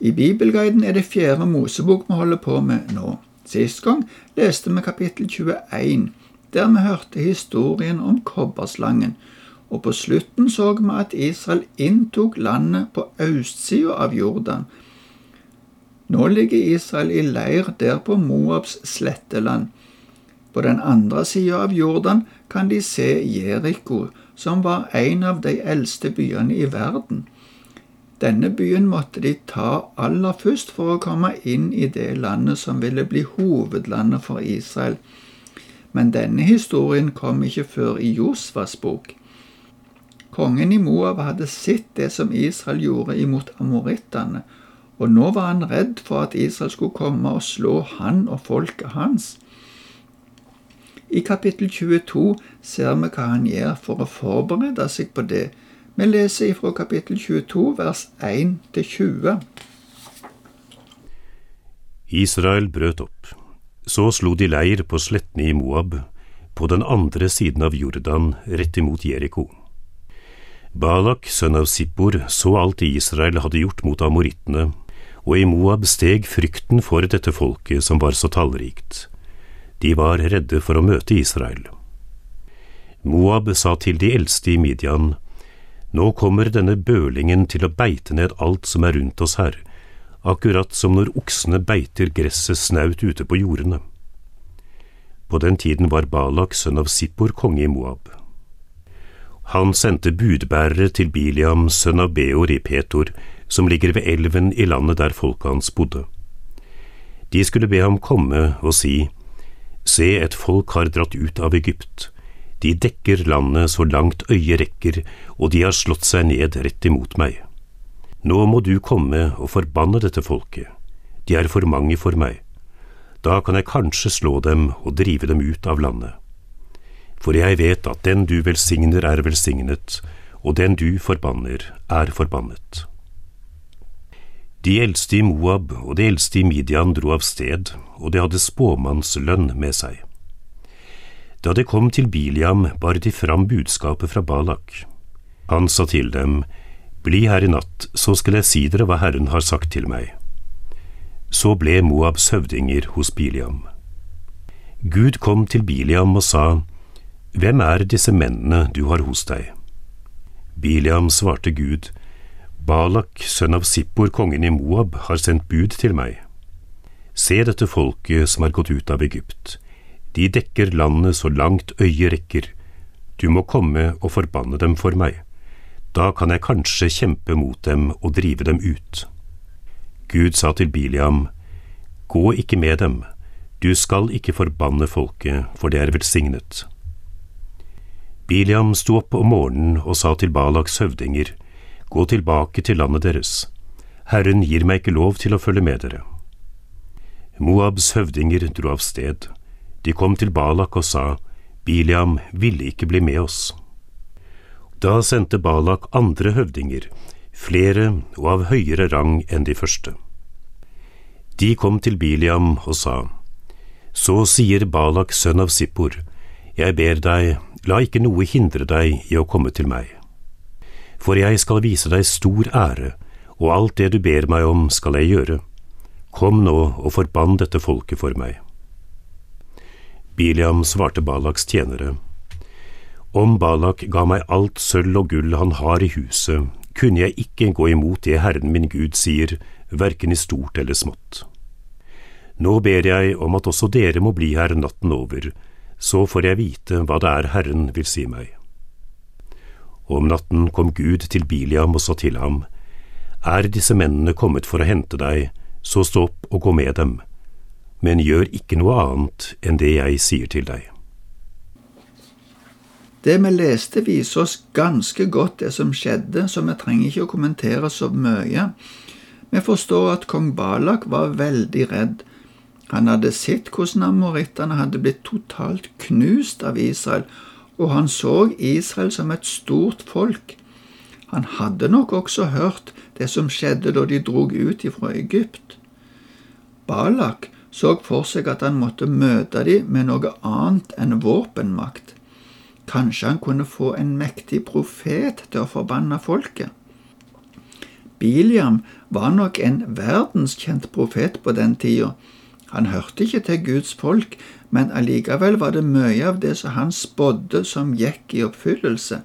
I Bibelguiden er det fjerde Mosebok vi holder på med nå. Sist gang leste vi kapittel 21, der vi hørte historien om kobberslangen, og på slutten så vi at Israel inntok landet på østsida av Jordan. Nå ligger Israel i leir der på Moabs sletteland. På den andre sida av Jordan kan de se Jeriko, som var en av de eldste byene i verden. Denne byen måtte de ta aller først for å komme inn i det landet som ville bli hovedlandet for Israel. Men denne historien kom ikke før i Josvas bok. Kongen i Moab hadde sett det som Israel gjorde imot amorittene, og nå var han redd for at Israel skulle komme og slå han og folket hans. I kapittel 22 ser vi hva han gjør for å forberede seg på det, vi leser fra kapittel 22, vers 1-20. Israel brøt opp. Så slo de leir på slettene i Moab, på den andre siden av Jordan, rett imot Jeriko. Balak, sønn av Sippor, så alt Israel hadde gjort mot amorittene, og i Moab steg frykten for dette folket som var så tallrikt. De var redde for å møte Israel. Moab sa til de eldste i Midian, nå kommer denne bølingen til å beite ned alt som er rundt oss her, akkurat som når oksene beiter gresset snaut ute på jordene. På den tiden var Balak sønn av Sippor konge i Moab. Han sendte budbærere til Biliam sønn av Beor i Petor, som ligger ved elven i landet der folket hans bodde. De skulle be ham komme og si, Se, et folk har dratt ut av Egypt de dekker landet så langt øyet rekker, og de har slått seg ned rett imot meg. Nå må du komme og forbanne dette folket, de er for mange for meg. Da kan jeg kanskje slå dem og drive dem ut av landet. For jeg vet at den du velsigner er velsignet, og den du forbanner er forbannet. De eldste i Moab og de eldste i Midian dro av sted, og de hadde spåmannslønn med seg. Da de kom til Biliam, bar de fram budskapet fra Balak. Han sa til dem, Bli her i natt, så skal jeg si dere hva Herren har sagt til meg. Så ble Moabs høvdinger hos Biliam. Gud kom til Biliam og sa, Hvem er disse mennene du har hos deg? Biliam svarte Gud, Balak, sønn av Sippor, kongen i Moab, har sendt bud til meg. Se dette folket som har gått ut av Egypt de dekker landet så langt øyet rekker. Du må komme og forbanne dem for meg. Da kan jeg kanskje kjempe mot dem og drive dem ut. Gud sa til Biliam, Gå ikke med dem, du skal ikke forbanne folket, for det er velsignet. Biliam sto opp om morgenen og sa til Balaks høvdinger, Gå tilbake til landet deres. Herren gir meg ikke lov til å følge med dere. Moabs høvdinger dro av sted. De kom til Balak og sa, Biliam ville ikke bli med oss. Da sendte Balak andre høvdinger, flere og av høyere rang enn de første. De kom til Biliam og sa, Så sier Balak sønn av Sippor, jeg ber deg, la ikke noe hindre deg i å komme til meg. For jeg skal vise deg stor ære, og alt det du ber meg om skal jeg gjøre. Kom nå og forbann dette folket for meg. Biliam svarte Balaks tjenere, Om Balak ga meg alt sølv og gull han har i huset, kunne jeg ikke gå imot det Herren min Gud sier, verken i stort eller smått. Nå ber jeg om at også dere må bli her natten over, så får jeg vite hva det er Herren vil si meg. Om natten kom Gud til Biliam og sa til ham, Er disse mennene kommet for å hente deg, så stå opp og gå med dem men gjør ikke noe annet enn det jeg sier til deg. Det vi leste, viser oss ganske godt det som skjedde, så vi trenger ikke å kommentere så mye. Vi forstår at kong Balak var veldig redd. Han hadde sett hvordan amorittene hadde blitt totalt knust av Israel, og han så Israel som et stort folk. Han hadde nok også hørt det som skjedde da de drog ut ifra Egypt. Balak så for seg at han måtte møte dem med noe annet enn våpenmakt. Kanskje han kunne få en mektig profet til å forbanne folket. Biliam var nok en verdenskjent profet på den tida. Han hørte ikke til Guds folk, men allikevel var det mye av det som han spådde som gikk i oppfyllelse.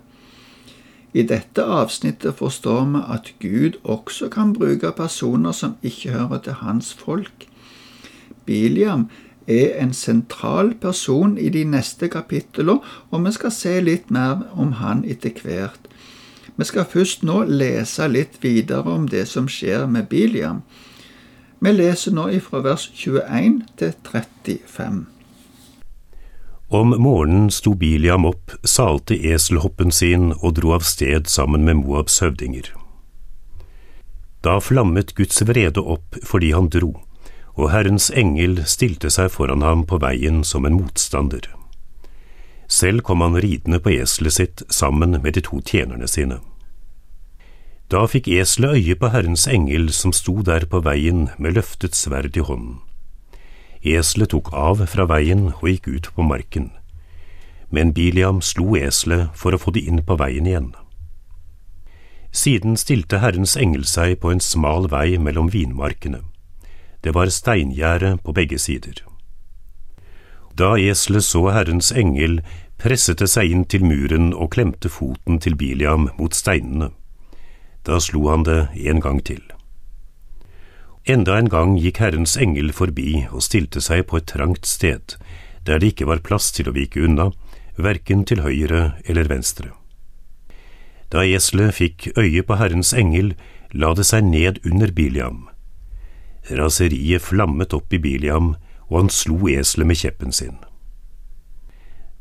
I dette avsnittet forstår vi at Gud også kan bruke personer som ikke hører til hans folk. Biliam er en sentral person i de neste kapitlene, og vi skal se litt mer om han etter hvert. Vi skal først nå lese litt videre om det som skjer med Biliam. Vi leser nå ifra vers 21 til 35. Om morgenen sto Biliam opp, salte eselhoppen sin og dro av sted sammen med Moabs høvdinger. Da flammet Guds vrede opp fordi han dro, og Herrens engel stilte seg foran ham på veien som en motstander. Selv kom han ridende på eselet sitt sammen med de to tjenerne sine. Da fikk eselet øye på Herrens engel som sto der på veien med løftet sverd i hånden. Eselet tok av fra veien og gikk ut på marken, men Biliam slo eselet for å få det inn på veien igjen. Siden stilte Herrens engel seg på en smal vei mellom vinmarkene. Det var steingjerde på begge sider. Da eselet så Herrens engel, presset det seg inn til muren og klemte foten til Biliam mot steinene. Da slo han det en gang til. Enda en gang gikk Herrens engel forbi og stilte seg på et trangt sted, der det ikke var plass til å vike unna, verken til høyre eller venstre. Da eselet fikk øye på Herrens engel, la det seg ned under Biliam. Raseriet flammet opp i Biliam, og han slo eselet med kjeppen sin.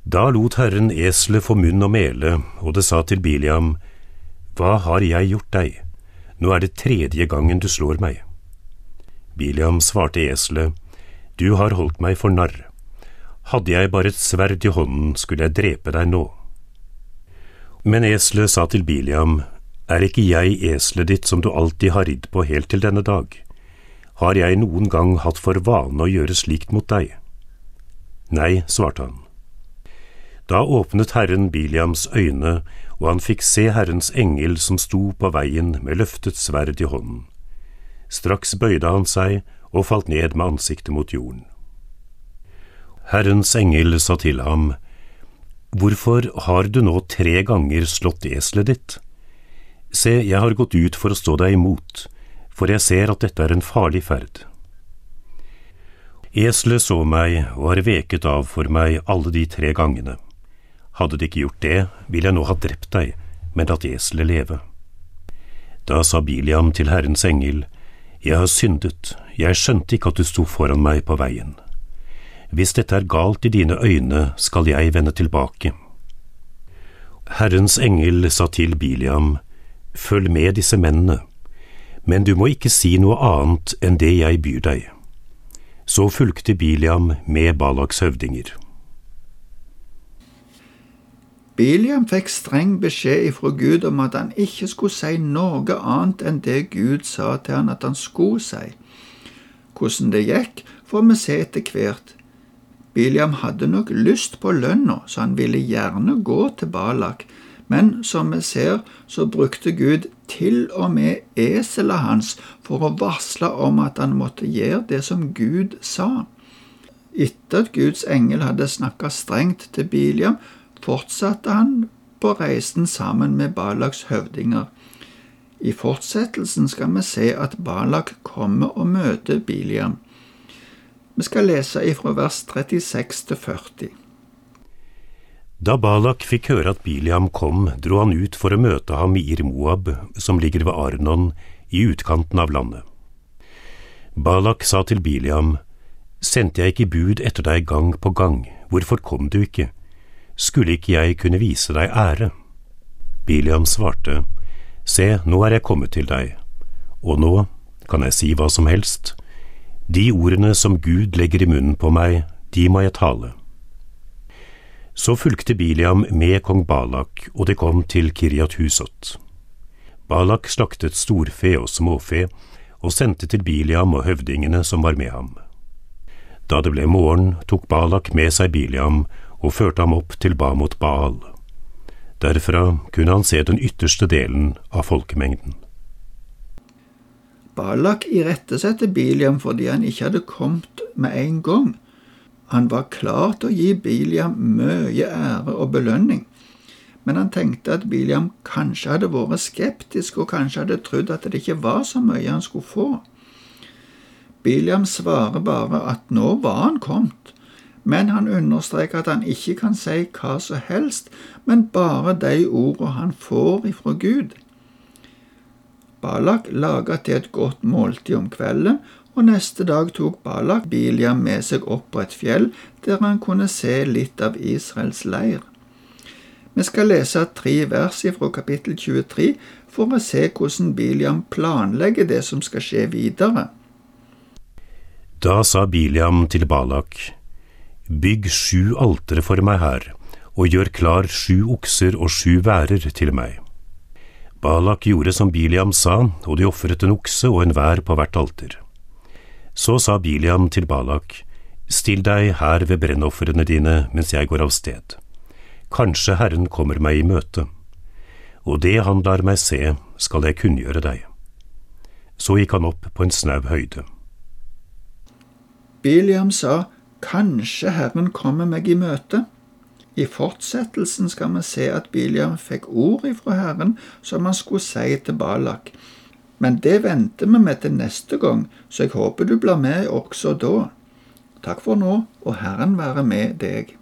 Da lot Herren eselet få munn og mele, og det sa til Biliam, Hva har jeg gjort deg? Nå er det tredje gangen du slår meg. Biliam svarte eselet, Du har holdt meg for narr. Hadde jeg bare et sverd i hånden, skulle jeg drepe deg nå. Men eselet sa til Biliam, Er ikke jeg eselet ditt som du alltid har ridd på helt til denne dag? Har jeg noen gang hatt for vane å gjøre slikt mot deg? Nei, svarte han. Da åpnet Herren Biliams øyne, og han fikk se Herrens engel som sto på veien med løftet sverd i hånden. Straks bøyde han seg og falt ned med ansiktet mot jorden. Herrens engel sa til ham, Hvorfor har du nå tre ganger slått eselet ditt? Se, jeg har gått ut for å stå deg imot, for jeg ser at dette er en farlig ferd. Eselet så meg og har veket av for meg alle de tre gangene. Hadde det ikke gjort det, ville jeg nå ha drept deg, men latt eselet leve. Da sa Biliam til Herrens engel, jeg har syndet, jeg skjønte ikke at du sto foran meg på veien. Hvis dette er galt i dine øyne, skal jeg vende tilbake. Herrens engel sa til Biliam, følg med disse mennene, men du må ikke si noe annet enn det jeg byr deg. Så fulgte Biliam med Balaks høvdinger. Biliam fikk streng beskjed ifra Gud om at han ikke skulle si noe annet enn det Gud sa til han at han skulle si. Hvordan det gikk, får vi se etter hvert. Biliam hadde nok lyst på lønna, så han ville gjerne gå til Balak, men som vi ser, så brukte Gud til og med eselet hans for å varsle om at han måtte gjøre det som Gud sa. Etter at Guds engel hadde snakka strengt til Biliam, fortsatte han på reisen sammen med Balaks høvdinger. I fortsettelsen skal vi se at Balak kommer og møter Biliam. Vi skal lese ifra vers 36 til 40. Da Balak fikk høre at Biliam kom, dro han ut for å møte ham i Ir-Moab, som ligger ved Arnon, i utkanten av landet. Balak sa til Biliam, Sendte jeg ikke bud etter deg gang på gang, hvorfor kom du ikke? skulle ikke jeg kunne vise deg ære? Biliam svarte, Se, nå er jeg kommet til deg, og nå kan jeg si hva som helst. De ordene som Gud legger i munnen på meg, de må jeg tale. Så fulgte Biliam med kong Balak, og de kom til Kiryat Husot. Balak slaktet storfe og småfe, og sendte til Biliam og høvdingene som var med ham. Da det ble morgen, tok Balak med seg Biliam og førte ham opp til Bamot Baal. Derfra kunne han se den ytterste delen av folkemengden. Balak irettesatte Biliam fordi han ikke hadde kommet med en gang. Han var klar til å gi Biliam mye ære og belønning, men han tenkte at Biliam kanskje hadde vært skeptisk og kanskje hadde trodd at det ikke var så mye han skulle få. Biliam svarer bare at nå var han kommet, men han understreker at han ikke kan si hva som helst, men bare de ordene han får ifra Gud. Balak laga til et godt måltid om kvelden, og neste dag tok Balak Biliam med seg opp på et fjell der han kunne se litt av Israels leir. Vi skal lese tre vers fra kapittel 23 for å se hvordan Biliam planlegger det som skal skje videre. Da sa Biliam til Balak, Bygg sju altere for meg her, og gjør klar sju okser og sju værer til meg. Balak gjorde som Biliam sa, og de ofret en okse og en vær på hvert alter. Så sa Biliam til Balak, Still deg her ved brennofrene dine mens jeg går av sted. Kanskje Herren kommer meg i møte, og det han lar meg se, skal jeg kunngjøre deg. Så gikk han opp på en snau høyde. Biliam sa, Kanskje Herren kommer meg i møte. I fortsettelsen skal vi se at Biliam fikk ord ifra Herren som han skulle si til Balak. Men det venter vi med til neste gang, så jeg håper du blir med også da. Takk for nå, og Herren være med deg.